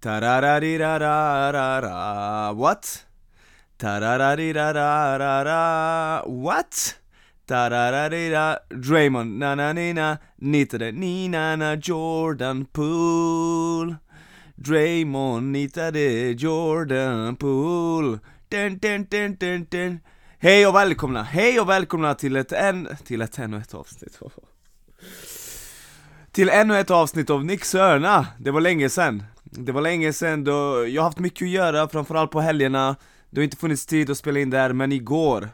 Tarararirararara, what? Tarararirararara, what? Tarararira, Draymond, na-na-nina, nitade ni na na Jordan Poole. Draymond nitade Jordan Poole. Den, den, den, den, den. Hej och välkomna, hej och välkomna till ett en, till ett ännu ett avsnitt. Till ännu ett avsnitt av Nix Örna, det var länge sen det var länge sen då, jag har haft mycket att göra, framförallt på helgerna. Det har inte funnits tid att spela in där, men igår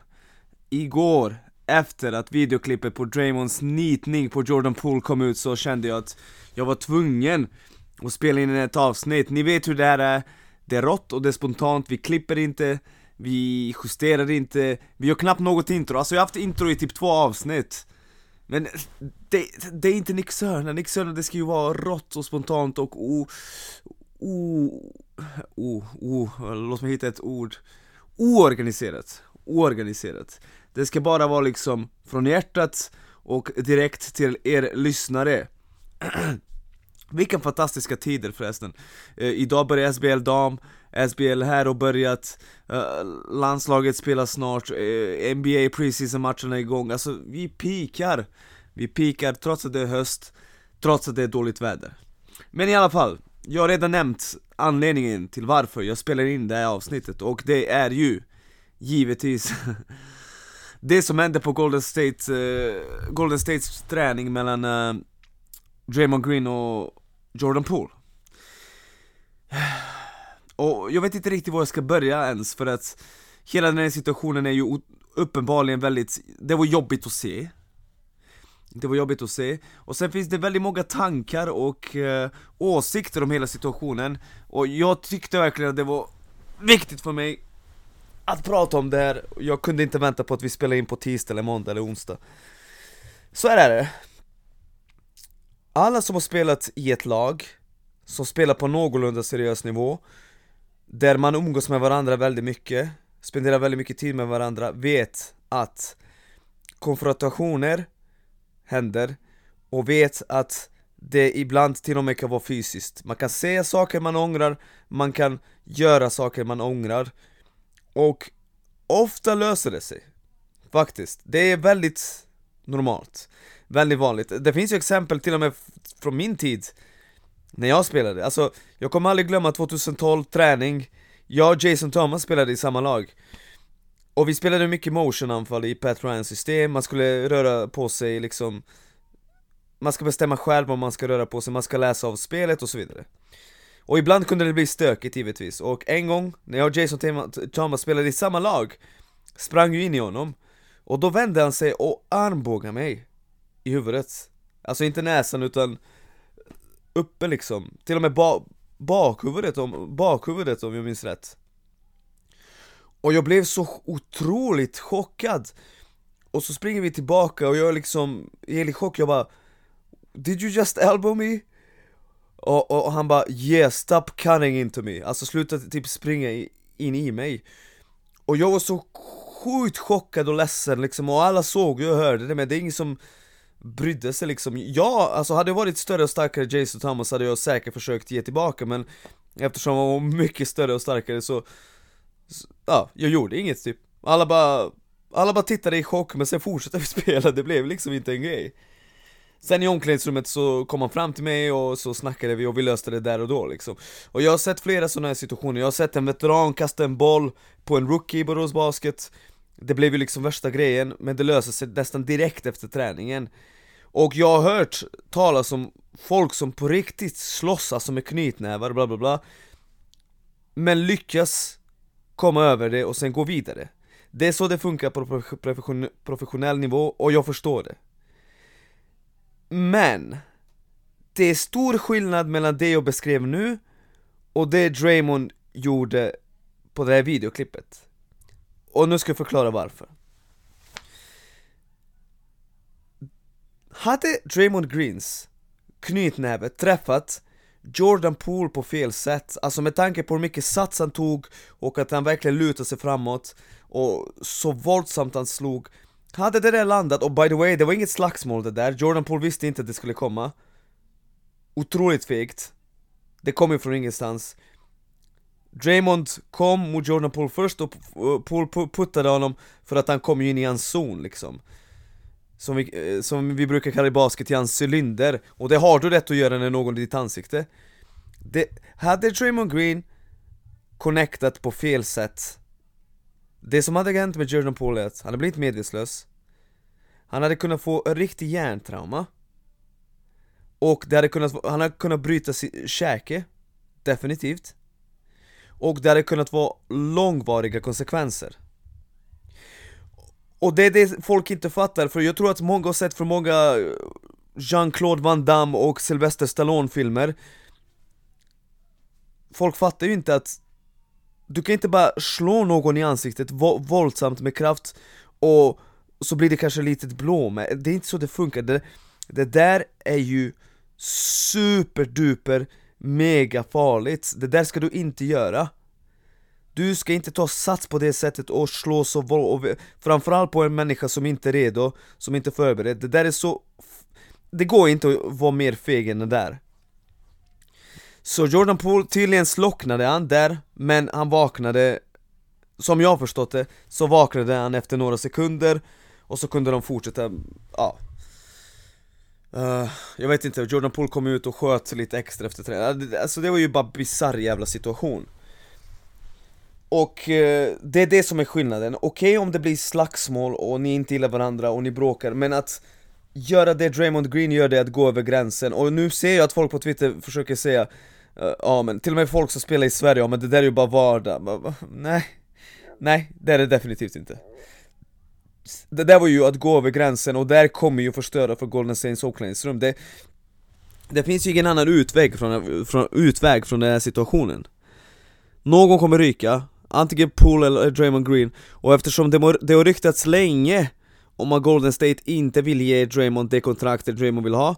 Igår, efter att videoklippet på Draymonds nitning på Jordan Poole kom ut så kände jag att jag var tvungen att spela in ett avsnitt. Ni vet hur det här är, det är rått och det är spontant, vi klipper inte. Vi justerar inte, vi gör knappt något intro, alltså jag har haft intro i typ två avsnitt. Men det, det är inte Nick Sörner, Nick Sörner det ska ju vara rått och spontant och o o... o... o... låt mig hitta ett ord. Oorganiserat, oorganiserat. Det ska bara vara liksom från hjärtat och direkt till er lyssnare. Vilka fantastiska tider förresten. Eh, Idag börjar SBL dam, SBL här och börjat. Eh, Landslaget spelar snart, eh, NBA preseason matcherna är igång, alltså vi pikar. Vi pikar trots att det är höst, trots att det är dåligt väder. Men i alla fall, jag har redan nämnt anledningen till varför jag spelar in det här avsnittet och det är ju givetvis det som hände på Golden State, uh, Golden States träning mellan uh, Draymond Green och Jordan Poole. Och jag vet inte riktigt var jag ska börja ens för att Hela den här situationen är ju uppenbarligen väldigt, det var jobbigt att se det var jobbigt att se, och sen finns det väldigt många tankar och eh, åsikter om hela situationen. Och jag tyckte verkligen att det var viktigt för mig att prata om det här, jag kunde inte vänta på att vi spelar in på tisdag eller måndag eller onsdag. Så här är det. Alla som har spelat i ett lag, som spelar på någorlunda seriös nivå där man umgås med varandra väldigt mycket, spenderar väldigt mycket tid med varandra, vet att konfrontationer händer och vet att det ibland till och med kan vara fysiskt. Man kan säga saker man ångrar, man kan göra saker man ångrar och ofta löser det sig. Faktiskt. Det är väldigt normalt. Väldigt vanligt. Det finns ju exempel till och med från min tid när jag spelade, alltså jag kommer aldrig glömma 2012 träning Jag och Jason Thomas spelade i samma lag och vi spelade mycket motion-anfall i Pat Ryans system, man skulle röra på sig liksom Man ska bestämma själv om man ska röra på sig, man ska läsa av spelet och så vidare. Och ibland kunde det bli stökigt givetvis, och en gång när jag och Jason Thomas spelade i samma lag Sprang ju in i honom. Och då vände han sig och armbågade mig I huvudet. Alltså inte näsan utan uppe liksom, till och med ba bakhuvudet om, bakhuvudet om jag minns rätt. Och jag blev så otroligt chockad. Och så springer vi tillbaka och jag liksom, är liksom helt i chock, jag bara Did you just elbow me? Och, och, och han bara yeah, stop cutting into me, alltså sluta typ springa in i mig. Och jag var så sjukt chockad och ledsen liksom, och alla såg och hörde det men det är ingen som brydde sig liksom. Ja, alltså hade jag varit större och starkare Jason Thomas hade jag säkert försökt ge tillbaka men Eftersom han var mycket större och starkare så Ja, jag gjorde inget typ. Alla bara Alla bara tittade i chock men sen fortsatte vi spela, det blev liksom inte en grej. Sen i omklädningsrummet så kom han fram till mig och så snackade vi och vi löste det där och då liksom. Och jag har sett flera sådana här situationer, jag har sett en veteran kasta en boll på en rookie i Borås Basket. Det blev ju liksom värsta grejen, men det löste sig nästan direkt efter träningen. Och jag har hört talas om folk som på riktigt slåss alltså med knytnävar bla bla bla. Men lyckas komma över det och sen gå vidare. Det är så det funkar på professionell nivå och jag förstår det. Men Det är stor skillnad mellan det jag beskrev nu och det Draymond gjorde på det här videoklippet. Och nu ska jag förklara varför. Hade Draymond Greens knytnäve träffat Jordan Poole på fel sätt, alltså med tanke på hur mycket sats han tog och att han verkligen lutade sig framåt och så våldsamt han slog Hade det där landat, och by the way, det var inget slagsmål det där, Jordan Poole visste inte att det skulle komma. Otroligt fegt. Det kom ju från ingenstans. Draymond kom mot Jordan Poole först och Poole puttade honom för att han kom ju in i hans zon liksom som vi, eh, som vi brukar kalla i basket i hans cylinder. Och det har du rätt att göra när någon är i ditt ansikte. Det, Hade Draymond Green connectat på fel sätt Det som hade hänt med Jordan Poole är att han hade blivit medvetslös. Han hade kunnat få en riktig hjärntrauma. Och det hade kunnat, han hade kunnat bryta käke. Definitivt. Och det hade kunnat vara långvariga konsekvenser och det är det folk inte fattar, för jag tror att många har sett för många eh, Jean-Claude Van Damme och Sylvester Stallone-filmer. Folk fattar ju inte att du kan inte bara slå någon i ansiktet våldsamt med kraft och så blir det kanske litet blåmärke, det är inte så det funkar. Det, det där är ju superduper mega farligt, det där ska du inte göra du ska inte ta sats på det sättet och slå så våld, framförallt på en människa som inte är redo, som inte är förberedd, det där är så... Det går inte att vara mer feg än det där. Så Jordan Poole, tydligen slocknade han där, men han vaknade Som jag har förstått det, så vaknade han efter några sekunder Och så kunde de fortsätta, ja. Uh, jag vet inte, Jordan Poole kom ut och sköt lite extra efter träningen, alltså det var ju bara bisarr jävla situation och eh, det är det som är skillnaden, okej okay, om det blir slagsmål och ni inte gillar varandra och ni bråkar, men att göra det Draymond Green gör det att gå över gränsen, och nu ser jag att folk på Twitter försöker säga uh, Ja men till och med folk som spelar i Sverige, ja men det där är ju bara vardag, nej. Nej, det är det definitivt inte. Det där var ju att gå över gränsen och där kommer ju förstöra för Golden States omklädningsrum. Det, det finns ju ingen annan utväg från, från, utväg från den här situationen. Någon kommer ryka, antingen Poole eller Draymond Green. Och eftersom det, det har ryktats länge om att Golden State inte vill ge Draymond det kontraktet Draymond vill ha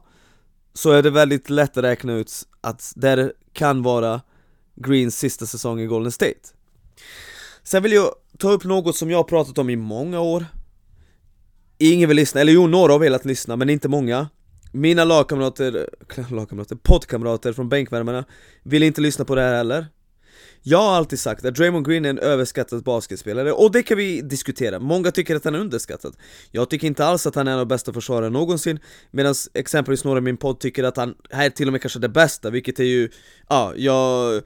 Så är det väldigt lätt att räkna ut att det kan vara Greens sista säsong i Golden State. Sen vill jag ta upp något som jag har pratat om i många år. Ingen vill lyssna, eller jo några har velat lyssna men inte många. Mina lagkamrater, lagkamrater, poddkamrater från bänkvärmarna vill inte lyssna på det här heller jag har alltid sagt att Draymond Green är en överskattad basketspelare, och det kan vi diskutera. Många tycker att han är underskattad. Jag tycker inte alls att han är en av de bästa försvararna någonsin, medan exempelvis några i min podd tycker att han här är till och med kanske det bästa, vilket är ju... Ja, jag...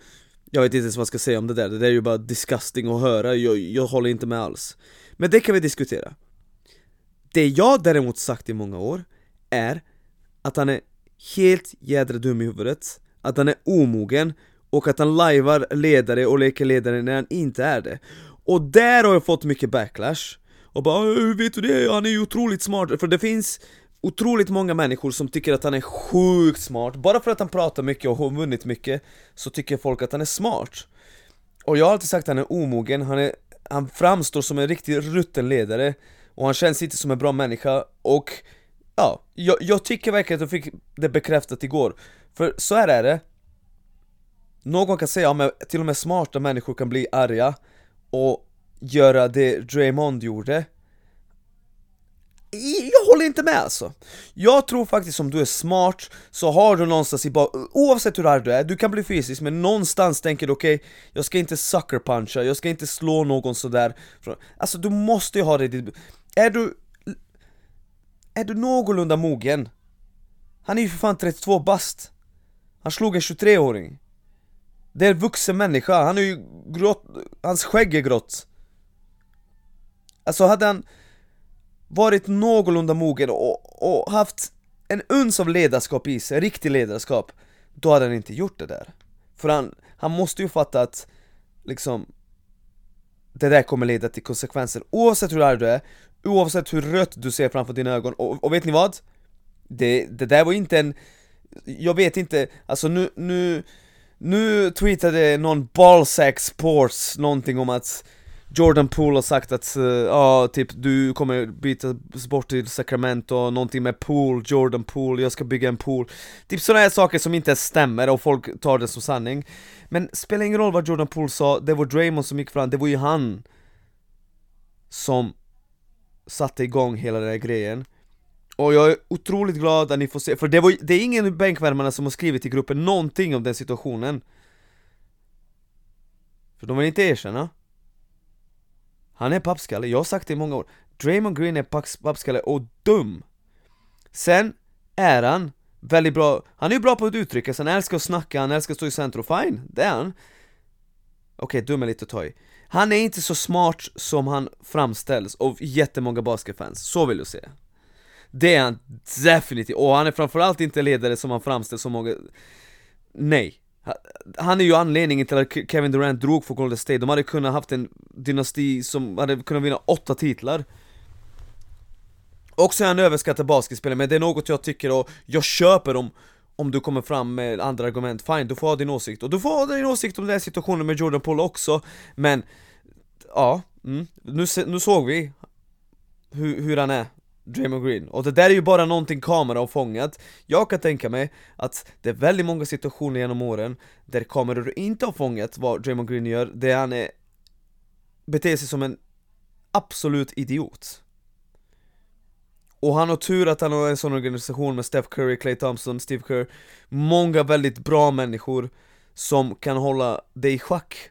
Jag vet inte ens vad jag ska säga om det där, det där är ju bara disgusting att höra, jag, jag håller inte med alls. Men det kan vi diskutera. Det jag däremot sagt i många år är att han är helt jädra dum i huvudet, att han är omogen och att han lajvar ledare och leker ledare när han inte är det. Och där har jag fått mycket backlash. Och bara hur vet du det? Han är ju otroligt smart. För det finns otroligt många människor som tycker att han är sjukt smart. Bara för att han pratar mycket och har vunnit mycket så tycker folk att han är smart. Och jag har alltid sagt att han är omogen, han, är, han framstår som en riktig rutten ledare och han känns inte som en bra människa och ja, jag, jag tycker verkligen att jag fick det bekräftat igår. För så här är det, någon kan säga, ja, till och med smarta människor kan bli arga och göra det Draymond gjorde. Jag håller inte med alltså. Jag tror faktiskt om du är smart så har du någonstans i bak... Oavsett hur arg du är, du kan bli fysisk men någonstans tänker du okej okay, Jag ska inte sucker puncha, jag ska inte slå någon sådär. Alltså du måste ju ha det i ditt... Är du... Är du någorlunda mogen? Han är ju för fan 32 bast. Han slog en 23-åring det är en vuxen människa, han är ju grått, hans skägg är grått. Alltså hade han varit någorlunda mogen och, och haft en uns av ledarskap i sig, riktig ledarskap Då hade han inte gjort det där. För han, han måste ju fatta att liksom Det där kommer leda till konsekvenser oavsett hur arg du är Oavsett hur rött du ser framför dina ögon, och, och vet ni vad? Det, det där var inte en Jag vet inte, alltså nu, nu nu tweetade någon Ballsack Sports någonting om att Jordan Poole har sagt att, uh, typ du kommer bytas bort till Sacramento, någonting med pool, Jordan Poole, jag ska bygga en pool. Typ sådana här saker som inte stämmer och folk tar det som sanning. Men spelar ingen roll vad Jordan Poole sa, det var Draymond som gick fram, det var ju han Som satte igång hela den här grejen. Och jag är otroligt glad att ni får se, för det, var, det är ingen bänkvärmarna som har skrivit i gruppen någonting om den situationen. För de vill inte erkänna. Han är pappskalle, jag har sagt det i många år. Draymond Green är pappskalle och dum. Sen är han väldigt bra, han är ju bra på att uttrycka sig, han älskar att snacka, han älskar att stå i centrum, fine, det är han. Okej, okay, dum är lite att ta i. Han är inte så smart som han framställs av jättemånga basketfans, så vill jag säga det är han definitivt, och han är framförallt inte ledare som han framställs som många Nej. Han är ju anledningen till att Kevin Durant drog för Golden State, de hade kunnat haft en dynasti som hade kunnat vinna åtta titlar. Också är han överskattad basketspelare, men det är något jag tycker och jag köper om om du kommer fram med andra argument, fine, du får ha din åsikt. Och du får ha din åsikt om den här situationen med Jordan Poole också Men, ja, mm, nu, nu såg vi hur, hur han är. Draymond Green, och det där är ju bara någonting kameran har fångat. Jag kan tänka mig att det är väldigt många situationer genom åren Där kameror inte har fångat vad Draymond Green gör, där han är Beter sig som en absolut idiot. Och han har tur att han har en sån organisation med Steph Curry, Clay Thompson, Steve Kerr. Många väldigt bra människor som kan hålla dig i schack.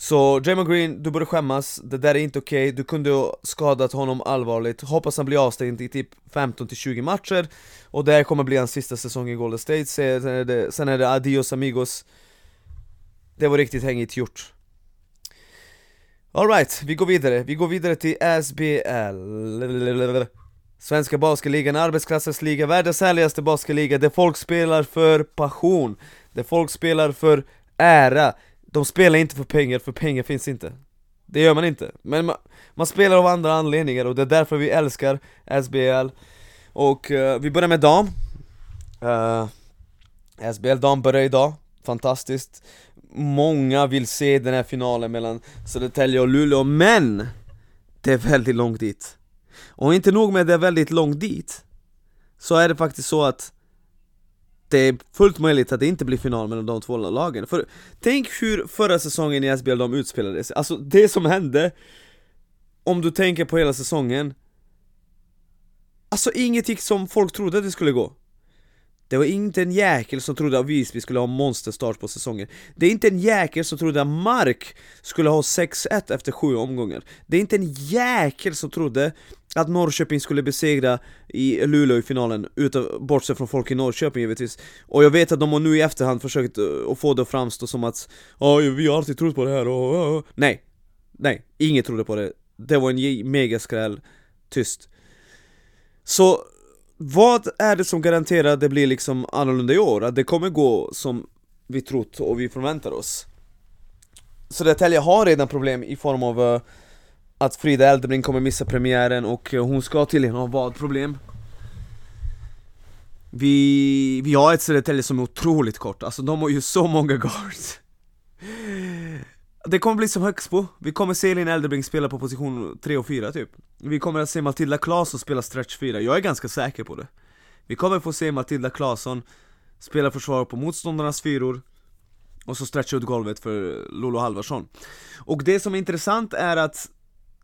Så Draymond Green, du borde skämmas, det där är inte okej, okay. du kunde ha skadat honom allvarligt. Hoppas han blir avstängd i typ 15-20 matcher. Och det här kommer bli hans sista säsong i Golden State, sen är det, sen är det adios amigos. Det var riktigt hängigt gjort. Alright, vi går vidare, vi går vidare till SBL Svenska basketligan, arbetsklassens liga, världens härligaste basketliga Där folk spelar för passion. Där folk spelar för ära. De spelar inte för pengar, för pengar finns inte. Det gör man inte, men man, man spelar av andra anledningar och det är därför vi älskar SBL Och uh, vi börjar med dam. Eh, uh, SBL dam börjar idag, fantastiskt. Många vill se den här finalen mellan Södertälje och Luleå, men det är väldigt långt dit. Och inte nog med att det är väldigt långt dit Så är det faktiskt så att det är fullt möjligt att det inte blir final mellan de två lagen. För tänk hur förra säsongen i SBL de sig, alltså det som hände Om du tänker på hela säsongen Alltså inget gick som folk trodde att det skulle gå. Det var inte en jäkel som trodde att Visby skulle ha monsterstart på säsongen. Det är inte en jäkel som trodde att Mark skulle ha 6-1 efter sju omgångar. Det är inte en jäkel som trodde att Norrköping skulle besegra i Luleå i finalen, utav, bortsett från folk i Norrköping givetvis Och jag vet att de har nu i efterhand försökt eh, att få det att framstå som att Ja, vi har alltid trott på det här och... och, och. Nej, nej, ingen trodde på det Det var en megaskräll, tyst Så vad är det som garanterar att det blir liksom annorlunda i år? Att det kommer gå som vi trott och vi förväntar oss? Södertälje har redan problem i form av uh, att Frida Eldebring kommer missa premiären och eh, hon ska tydligen ha vadproblem. Vi, vi har ett Södertälje som är otroligt kort, alltså de har ju så många guards. Det kommer bli som Högsbo, vi kommer se Elin Eldebrink spela på position 3 och 4 typ. Vi kommer att se Matilda Claesson spela stretch 4, jag är ganska säker på det. Vi kommer få se Matilda Claesson spela försvar på motståndarnas fyror Och så stretcha ut golvet för Lolo Halvarsson. Och det som är intressant är att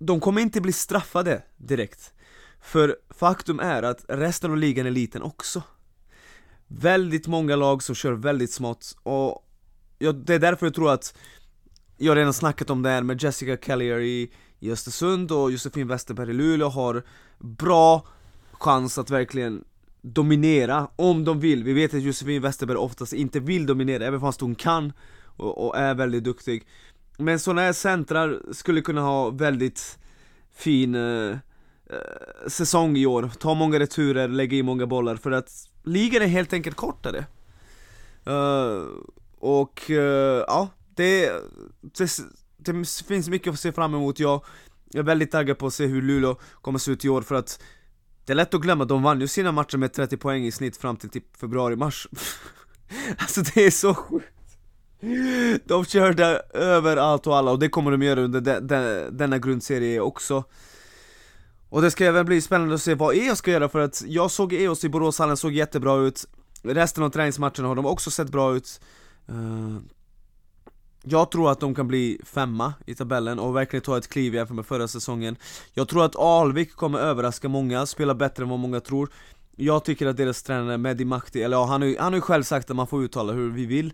de kommer inte bli straffade direkt För faktum är att resten av ligan är liten också Väldigt många lag som kör väldigt smått och ja, det är därför jag tror att jag har redan snackat om det här med Jessica Kellier i, i Östersund och Josefin Westerberg i Luleå har bra chans att verkligen dominera om de vill. Vi vet att Josefin Westerberg oftast inte vill dominera, även fast hon kan och, och är väldigt duktig. Men sådana här centrar skulle kunna ha väldigt fin eh, eh, säsong i år, ta många returer, lägga i många bollar för att ligan är helt enkelt kortare. Uh, och uh, ja, det, det, det finns mycket att se fram emot, jag är väldigt taggad på att se hur Luleå kommer se ut i år för att Det är lätt att glömma, de vann ju sina matcher med 30 poäng i snitt fram till typ februari-mars. Alltså det är så sjukt de körde över allt och alla och det kommer de göra under de, de, denna grundserie också. Och det ska även bli spännande att se vad EOS ska göra för att jag såg EOS i Boråshallen, såg jättebra ut. Resten av träningsmatcherna har de också sett bra ut. Eh, jag tror att de kan bli femma i tabellen och verkligen ta ett kliv jämfört med förra säsongen. Jag tror att Alvik kommer överraska många, spela bättre än vad många tror. Jag tycker att deras tränare Mehdi Mahdi, eller ja, han har ju själv sagt att man får uttala hur vi vill.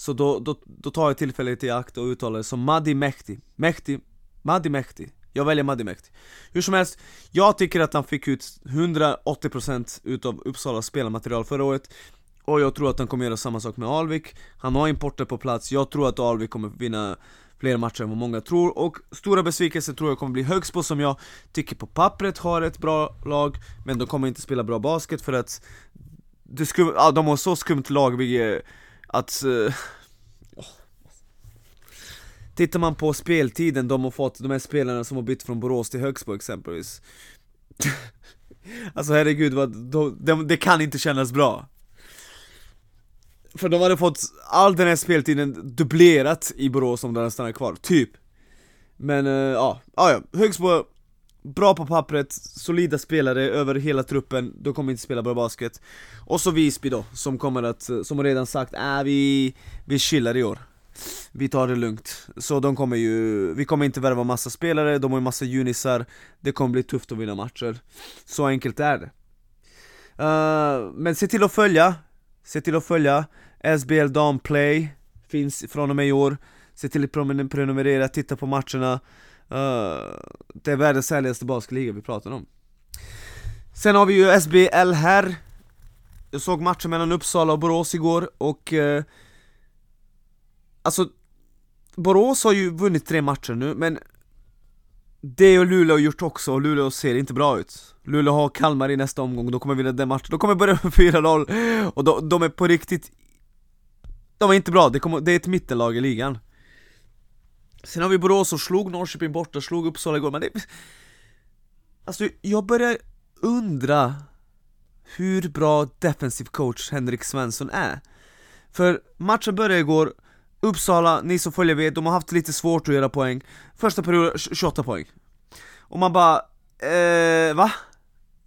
Så då, då, då tar jag tillfället i akt och uttalar det som Madi Mehdi. Mehdi, Madi Mehdi. Jag väljer Madi Mehdi. Hur som helst, jag tycker att han fick ut 180% utav Uppsalas spelarmaterial förra året. Och jag tror att han kommer göra samma sak med Alvik. Han har importer på plats, jag tror att Alvik kommer vinna fler matcher än vad många tror. Och stora besvikelser tror jag kommer bli Högsbo som jag tycker på pappret har ett bra lag Men de kommer inte spela bra basket för att det skum, ja, De har så skumt lag vilket att uh, Tittar man på speltiden de har fått, de här spelarna som har bytt från Borås till Högsbo exempelvis. Alltså herregud, vad, de, de, det kan inte kännas bra. För de hade fått all den här speltiden dubblerat i Borås om de hade stannat kvar, typ. Men uh, ja, ah, ja, Högsbo Bra på pappret, solida spelare över hela truppen, de kommer inte spela bra basket. Och så Visby då, som kommer att, som redan sagt, äh, vi, vi chillar i år. Vi tar det lugnt, så de kommer ju, vi kommer inte värva massa spelare, de har ju massa junisar. Det kommer bli tufft att vinna matcher. Så enkelt är det. Uh, Men se till att följa. Se till att följa SBL Damplay Finns från och med i år. Se till att prenumerera, titta på matcherna uh, Det är världens härligaste basketliga vi pratar om. Sen har vi ju SBL här. Jag såg matchen mellan Uppsala och Borås igår och uh, Alltså Borås har ju vunnit tre matcher nu men det har Luleå gjort också, och Luleå ser inte bra ut. Luleå har Kalmar i nästa omgång, då kommer vinna den matchen, då kommer börja med 4-0 Och de, de, är på riktigt De är inte bra, det, kommer, det är ett mittenlag i ligan. Sen har vi Borås och slog Norrköping borta, slog Uppsala igår, men det Alltså jag börjar undra hur bra defensiv coach Henrik Svensson är. För matchen började igår Uppsala, ni som följer vet, de har haft lite svårt att göra poäng. Första perioden, 28 poäng. Och man bara, eh, va?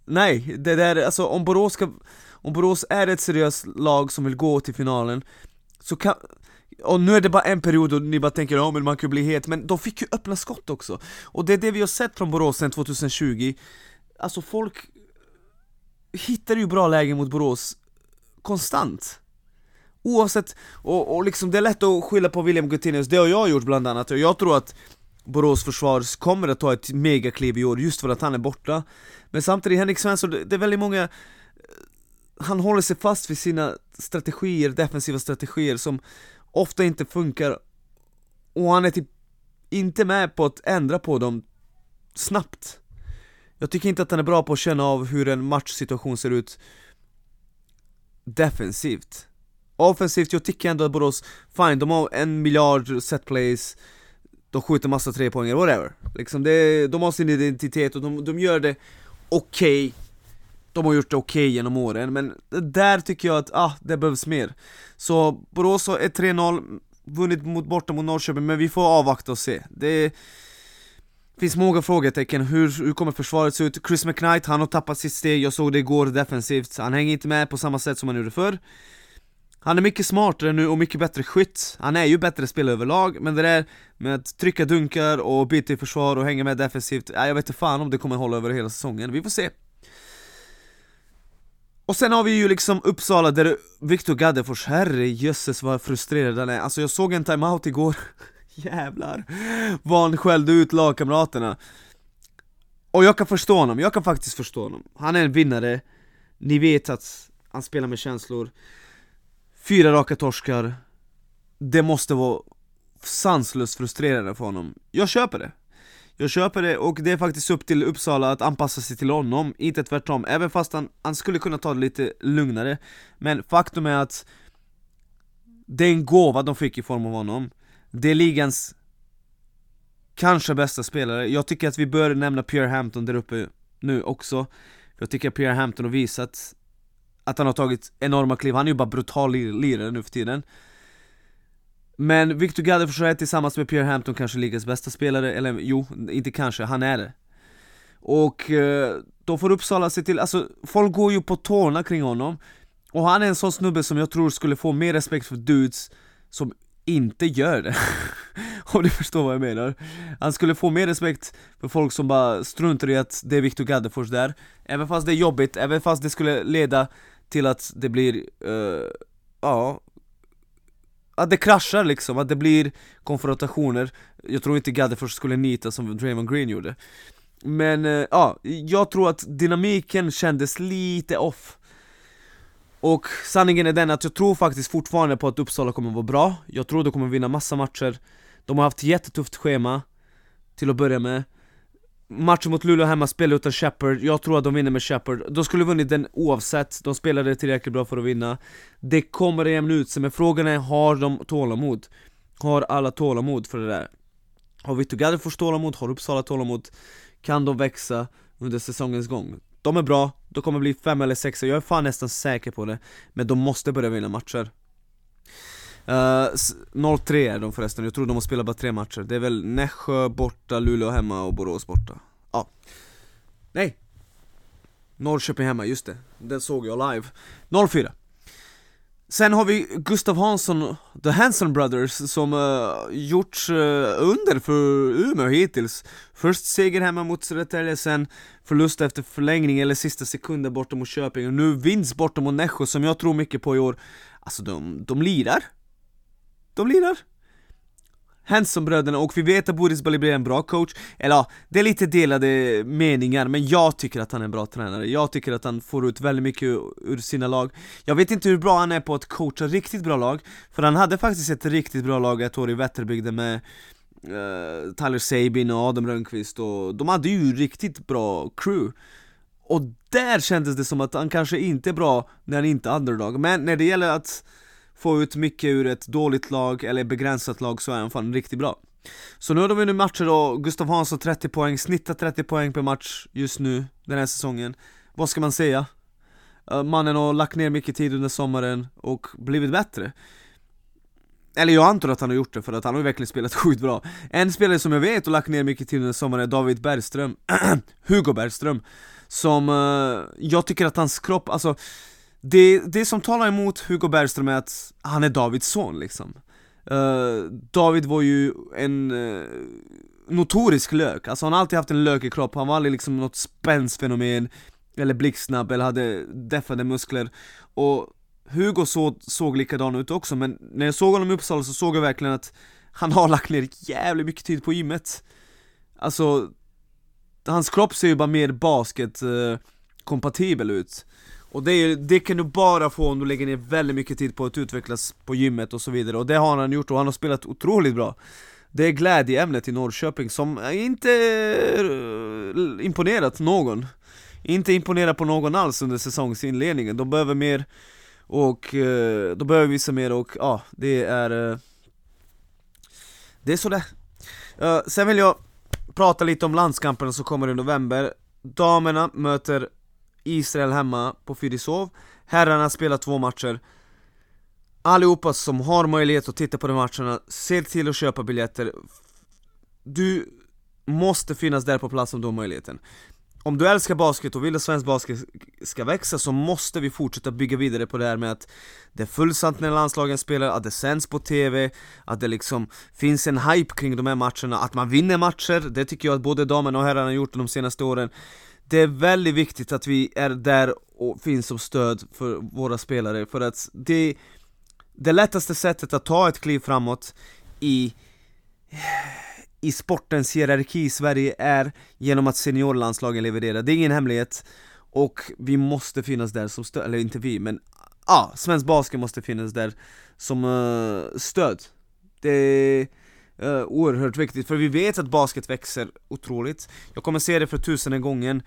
Nej, det där, alltså om Borås ska, om Borås är ett seriöst lag som vill gå till finalen Så kan, och nu är det bara en period och ni bara tänker ja men man kan bli het, men de fick ju öppna skott också. Och det är det vi har sett från Borås sedan 2020 Alltså folk hittar ju bra lägen mot Borås konstant. Oavsett, och, och liksom det är lätt att skylla på William Gutinius, det har jag gjort bland annat, och jag tror att Borås försvar kommer att ta ett megakliv i år just för att han är borta. Men samtidigt, Henrik Svensson, det är väldigt många eh, Han håller sig fast vid sina strategier, defensiva strategier som ofta inte funkar Och han är typ inte med på att ändra på dem snabbt Jag tycker inte att han är bra på att känna av hur en matchsituation ser ut defensivt Offensivt, jag tycker ändå att Borås, fine, de har en miljard set plays De skjuter massa trepoängare, whatever liksom det, De har sin identitet och de, de gör det okej okay. De har gjort det okej okay genom åren, men där tycker jag att, ah, det behövs mer. Så Borås har 3-0, vunnit mot, borta mot Norrköping, men vi får avvakta och se. Det finns många frågetecken, hur, hur kommer försvaret se ut? Chris McKnight, han har tappat sitt steg, jag såg det igår defensivt. Han hänger inte med på samma sätt som han gjorde förr. Han är mycket smartare nu och mycket bättre skytt. Han är ju bättre spelare överlag, men det där med att trycka dunkar och byta i försvar och hänga med defensivt äh, Jag vet inte fan om det kommer hålla över hela säsongen, vi får se och sen har vi ju liksom Uppsala där Viktor Gaddefors, herrejösses vad frustrerad han är. Alltså jag såg en timeout igår. Jävlar. Vad han skällde ut lagkamraterna. Och jag kan förstå honom, jag kan faktiskt förstå honom. Han är en vinnare. Ni vet att han spelar med känslor. Fyra raka torskar. Det måste vara sanslöst frustrerande för honom. Jag köper det. Jag köper det och det är faktiskt upp till Uppsala att anpassa sig till honom, inte tvärtom Även fast han, han skulle kunna ta det lite lugnare. Men faktum är att Det är en gåva de fick i form av honom. Det är ligans Kanske bästa spelare, jag tycker att vi bör nämna Pierre Hampton där uppe nu också. Jag tycker att Pierre Hampton har visat att han har tagit enorma kliv, han är ju bara brutal lirare nu för tiden. Men Victor Gaddefors är tillsammans med Pierre Hampton kanske ligans bästa spelare, eller jo, inte kanske, han är det. Och eh, då får Uppsala se till, alltså folk går ju på tårna kring honom. Och han är en sån snubbe som jag tror skulle få mer respekt för dudes som inte gör det. Om du förstår vad jag menar. Han skulle få mer respekt för folk som bara struntar i att det är Viktor Gaddefors där. Även fast det är jobbigt, även fast det skulle leda till att det blir, uh, ja att det kraschar liksom, att det blir konfrontationer. Jag tror inte Gaddefors skulle nita som Draymond Green gjorde. Men eh, ja, jag tror att dynamiken kändes lite off. Och sanningen är den att jag tror faktiskt fortfarande på att Uppsala kommer vara bra. Jag tror de kommer vinna massa matcher. De har haft jättetufft schema Till att börja med. Matchen mot Luleå hemma spelar utan Shepard, jag tror att de vinner med Shepard De skulle vunnit den oavsett, de spelade tillräckligt bra för att vinna Det kommer att jämna ut sig, men frågan är, har de tålamod? Har alla tålamod för det där? Har Victor Gaddefors tålamod? Har Uppsala tålamod? Kan de växa under säsongens gång? De är bra, de kommer bli fem eller sexa, jag är fan nästan säker på det Men de måste börja vinna matcher uh, eh, 0-3 är de förresten, jag tror de har spelat bara tre matcher. Det är väl Nässjö borta, Luleå hemma och Borås borta. Ja. Nej! Norrköping hemma, just det, den såg jag live. 0-4 Sen har vi Gustav Hansson, The Hanson Brothers, som eh, uh, gjort uh, eh, under för Umeå hittills. Först seger hemma mot Södertälje, sen förlust efter förlängning eller sista sekunden borta mot Köping. Och nu vinst borta mot Nässjö som jag tror mycket på i år. Alltså de, de lirar. De lirar. Hanson-bröderna och vi vet att Boris Bali blir en bra coach, eller ja, det är lite delade meningar men jag tycker att han är en bra tränare, jag tycker att han får ut väldigt mycket ur sina lag. Jag vet inte hur bra han är på att coacha riktigt bra lag, för han hade faktiskt ett riktigt bra lag ett år i Vätterbygden med uh, Tyler Sabin och Adam Rönnqvist och de hade ju riktigt bra crew. Och där kändes det som att han kanske inte är bra när han inte är underdog, men när det gäller att få ut mycket ur ett dåligt lag eller begränsat lag så är han fan riktigt bra. Så nu har de vunnit matcher då, Gustav Hansson 30 poäng, snittar 30 poäng per match just nu den här säsongen. Vad ska man säga? Eh, mannen har lagt ner mycket tid under sommaren och blivit bättre. Eller jag antar att han har gjort det för att han har verkligen spelat sjukt bra En spelare som jag vet har lagt ner mycket tid under sommaren är David Bergström Hugo Bergström Som, uh, jag tycker att hans kropp, alltså det, det som talar emot Hugo Bergström är att han är Davids son liksom. Uh, David var ju en uh, notorisk lök, alltså han har alltid haft en lökig kropp, han var aldrig liksom något spänstfenomen Eller blixtsnabb eller hade deffade muskler. Och Hugo så, såg likadan ut också, men när jag såg honom i Uppsala så såg jag verkligen att Han har lagt ner jävligt mycket tid på gymmet. Alltså Hans kropp ser ju bara mer basket uh, kompatibel ut och det, det kan du bara få om du lägger ner väldigt mycket tid på att utvecklas på gymmet och så vidare. Och det har han gjort och han har spelat otroligt bra. Det är glädjeämnet i Norrköping som inte eh, imponerat någon. Inte imponerat på någon alls under säsongsinledningen, de behöver mer och eh, de behöver visa mer och ja, det är eh, Det är sådär. Sen vill jag prata lite om landskamperna som kommer i november. Damerna möter Israel hemma på Fyrisov Herrarna spelar två matcher. Allihopa som har möjlighet att titta på de matcherna, se till att köpa biljetter. Du måste finnas där på plats om du har möjligheten. Om du älskar basket och vill att svensk basket ska växa så måste vi fortsätta bygga vidare på det här med att det är fullsamt när landslagen spelar, att det sänds på TV, att det liksom finns en hype kring de här matcherna, att man vinner matcher, det tycker jag att både damerna och herrarna har gjort de senaste åren det är väldigt viktigt att vi är där och finns som stöd för våra spelare för att det det lättaste sättet att ta ett kliv framåt i i sportens hierarki i Sverige är genom att seniorlandslagen levererar, det är ingen hemlighet. Och vi måste finnas där som stöd, eller inte vi men ja, ah, svensk basket måste finnas där som uh, stöd. Det uh, oerhört viktigt, för vi vet att basket växer otroligt. Jag kommer se det för tusende gången.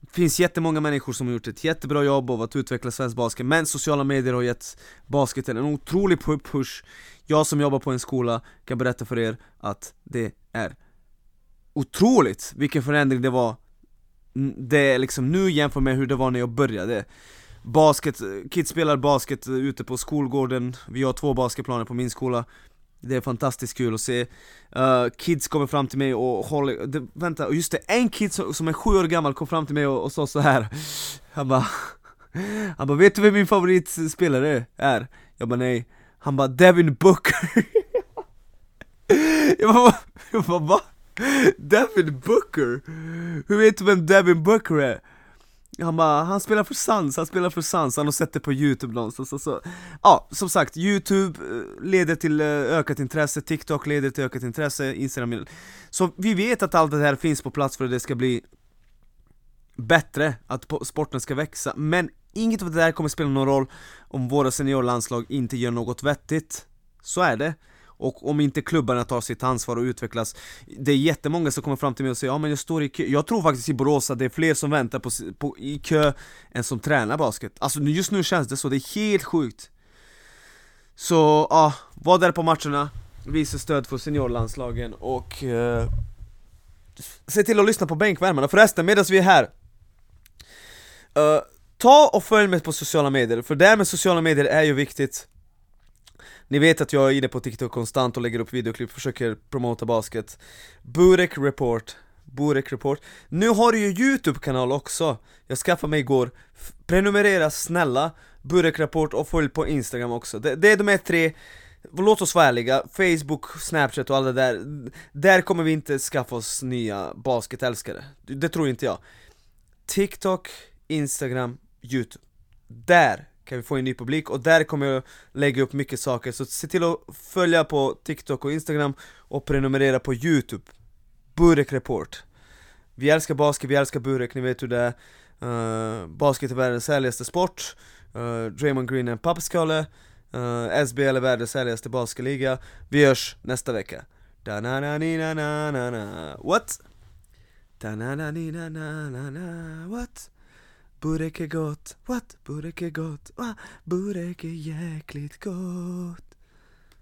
Det finns jättemånga människor som har gjort ett jättebra jobb av att utveckla svensk basket Men sociala medier har gett basketen en otrolig push. Jag som jobbar på en skola kan berätta för er att det är otroligt vilken förändring det var. Det är liksom nu jämfört med hur det var när jag började. Basket, eh, kids spelar basket eh, ute på skolgården, vi har två basketplaner på min skola det är fantastiskt kul att se uh, Kids kommer fram till mig och håller, det, vänta, just det, en kid som, som är sju år gammal kom fram till mig och, och sa så här. Han bara Han bara 'Vet du vem min favoritspelare är?' Jag bara 'Nej' Han bara 'Devin Booker' Jag bara, jag bara va? Devin Booker? Hur vet du vem Devin Booker är? Han bara, han spelar för sans, han spelar för sans, han har sett det på youtube någonstans. Alltså, så. Ja, som sagt, youtube eh, leder till eh, ökat intresse, TikTok leder till ökat intresse, Instagram Så vi vet att allt det här finns på plats för att det ska bli bättre, att sporten ska växa, men inget av det där kommer spela någon roll om våra seniorlandslag inte gör något vettigt. Så är det och om inte klubbarna tar sitt ansvar och utvecklas Det är jättemånga som kommer fram till mig och säger ja men jag står i kö. Jag tror faktiskt i Borås att det är fler som väntar på, på, i kö än som tränar basket. Alltså just nu känns det så, det är helt sjukt. Så ja, var där på matcherna. Visa stöd för seniorlandslagen och eh, Se till att lyssna på bänkvärmarna, förresten medan vi är här eh, Ta och följ mig på sociala medier, för det här med sociala medier är ju viktigt ni vet att jag är inne på TikTok konstant och lägger upp videoklipp, försöker promota basket. Burek Report. Burek Report. Nu har du ju Youtube-kanal också. Jag skaffade mig igår. Prenumerera snälla. Burek Report och följ på Instagram också. Det, det är de här tre. Låt oss vara ärliga, Facebook, Snapchat och allt det där. Där kommer vi inte skaffa oss nya basketälskare. Det tror inte jag. TikTok, Instagram, Youtube. Där kan vi få en ny publik. Och där kommer jag lägga upp mycket saker. Så se till att följa på TikTok och Instagram och prenumerera på Youtube. Burek Report. Vi älskar basket, vi älskar Burek, ni vet hur det är. Uh, Basket är världens härligaste sport. Uh, Draymond Green är en pappskalle. Eh, uh, SBL är världens härligaste basketliga. Vi hörs nästa vecka. Da na na ni na na na na What? da na na ni na na na na What? Burek är gott, what? Burek är gott, ah, Burek är jäkligt gott.